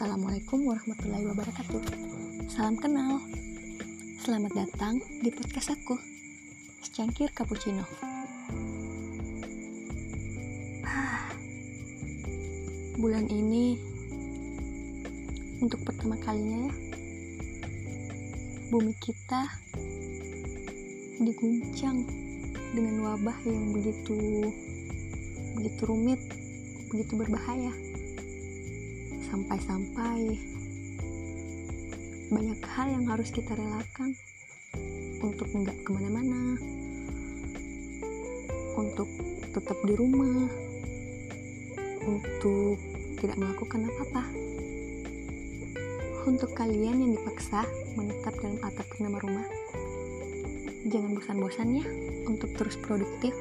Assalamualaikum warahmatullahi wabarakatuh. Salam kenal. Selamat datang di podcast aku. Secangkir cappuccino. Bulan ini untuk pertama kalinya ya bumi kita diguncang dengan wabah yang begitu begitu rumit, begitu berbahaya sampai-sampai. Banyak hal yang harus kita relakan. Untuk nggak ke mana-mana. Untuk tetap di rumah. Untuk tidak melakukan apa-apa. Untuk kalian yang dipaksa menetap dalam atap bernama rumah. Jangan bosan-bosan ya untuk terus produktif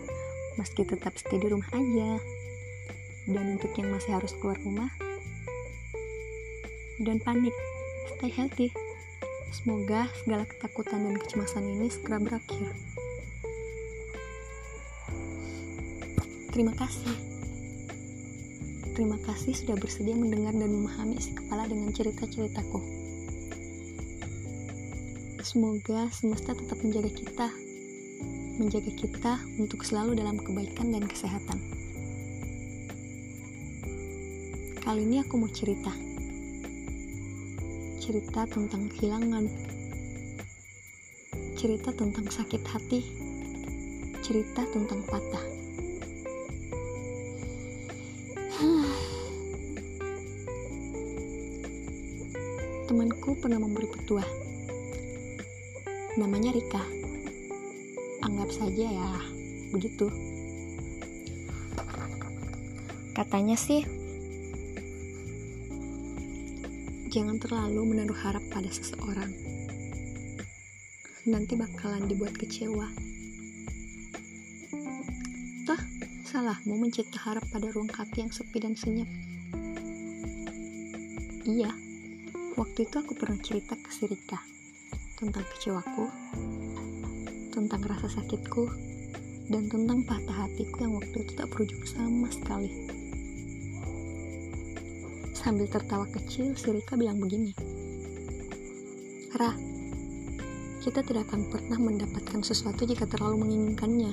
meski tetap stay di rumah aja. Dan untuk yang masih harus keluar rumah dan panik. Stay healthy. Semoga segala ketakutan dan kecemasan ini segera berakhir. Terima kasih. Terima kasih sudah bersedia mendengar dan memahami isi kepala dengan cerita-ceritaku. Semoga semesta tetap menjaga kita, menjaga kita untuk selalu dalam kebaikan dan kesehatan. Kali ini aku mau cerita cerita tentang kehilangan, cerita tentang sakit hati, cerita tentang patah. Temanku pernah memberi petua. Namanya Rika. Anggap saja ya, begitu. Katanya sih, Jangan terlalu menaruh harap pada seseorang. Nanti bakalan dibuat kecewa. Toh, salahmu mencipta harap pada ruang hati yang sepi dan senyap. Iya, waktu itu aku pernah cerita ke Sirika tentang kecewaku, tentang rasa sakitku, dan tentang patah hatiku yang waktu itu tak berujung sama sekali. Sambil tertawa kecil, si Rika bilang begini. Rah, kita tidak akan pernah mendapatkan sesuatu jika terlalu menginginkannya.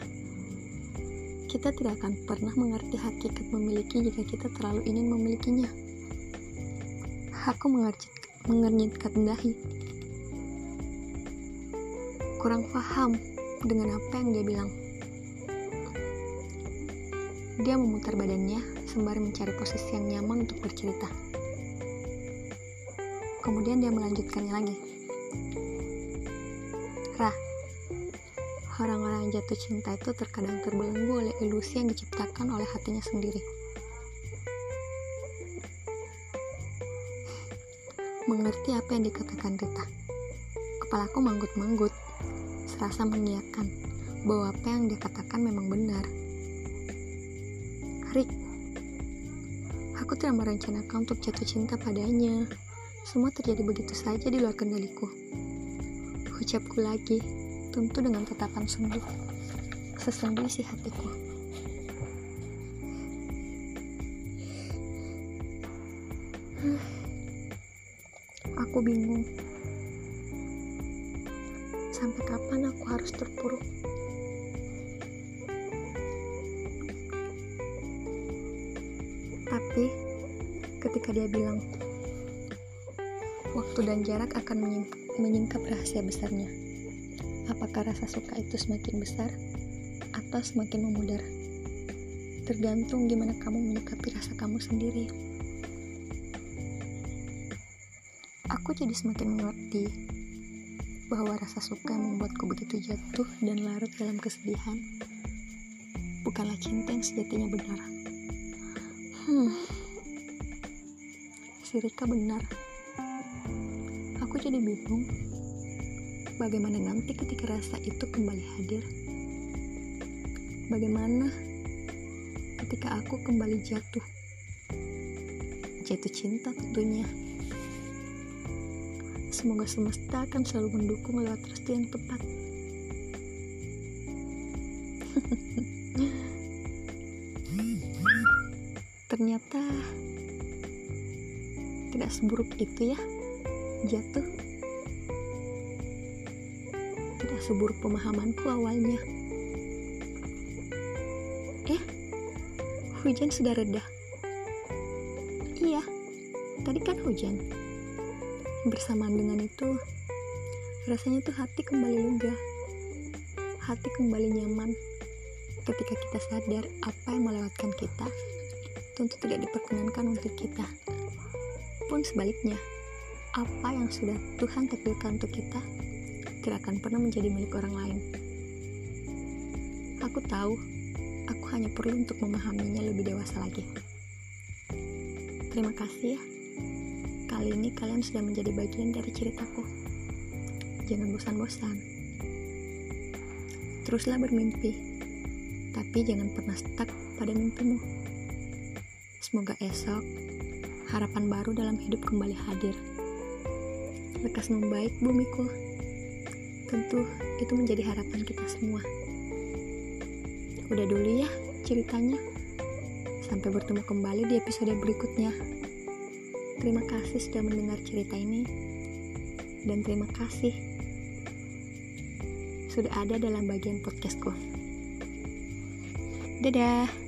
Kita tidak akan pernah mengerti hakikat memiliki jika kita terlalu ingin memilikinya. Aku mengernyitkan dahi. Kurang paham dengan apa yang dia bilang. Dia memutar badannya sembari mencari posisi yang nyaman untuk bercerita. Kemudian dia melanjutkannya lagi. Rah, orang-orang yang jatuh cinta itu terkadang terbelenggu oleh ilusi yang diciptakan oleh hatinya sendiri. Mengerti apa yang dikatakan Rita. Kepalaku manggut-manggut, serasa mengiyakan bahwa apa yang dia katakan memang benar. Rick, Aku tidak merencanakan untuk jatuh cinta padanya. Semua terjadi begitu saja di luar kendaliku. Ucapku lagi, tentu dengan tatapan sembuh. Sesembuh isi hatiku. Aku bingung. Sampai kapan aku harus terpuruk? Tapi ketika dia bilang, waktu dan jarak akan menyingkap rahasia besarnya. Apakah rasa suka itu semakin besar atau semakin memudar? Tergantung gimana kamu menyikapi rasa kamu sendiri. Aku jadi semakin mengerti bahwa rasa suka membuatku begitu jatuh dan larut dalam kesedihan bukanlah cinta yang sejatinya benar. Hmm. Si Rika benar. Aku jadi bingung. Bagaimana nanti ketika rasa itu kembali hadir? Bagaimana ketika aku kembali jatuh? Jatuh cinta tentunya. Semoga semesta akan selalu mendukung lewat restu yang tepat. ternyata tidak seburuk itu ya jatuh. Tidak seburuk pemahamanku awalnya. Eh hujan sudah reda? Iya tadi kan hujan. Bersamaan dengan itu rasanya tuh hati kembali lega. Hati kembali nyaman ketika kita sadar apa yang melewatkan kita tentu tidak diperkenankan untuk kita pun sebaliknya apa yang sudah Tuhan takdirkan untuk kita tidak akan pernah menjadi milik orang lain. Aku tahu, aku hanya perlu untuk memahaminya lebih dewasa lagi. Terima kasih ya. Kali ini kalian sudah menjadi bagian dari ceritaku. Jangan bosan-bosan. Teruslah bermimpi, tapi jangan pernah stuck pada mimpimu. Semoga esok harapan baru dalam hidup kembali hadir lekas membaik bumiku. Tentu itu menjadi harapan kita semua. Udah dulu ya ceritanya. Sampai bertemu kembali di episode berikutnya. Terima kasih sudah mendengar cerita ini. Dan terima kasih sudah ada dalam bagian podcastku. Dadah.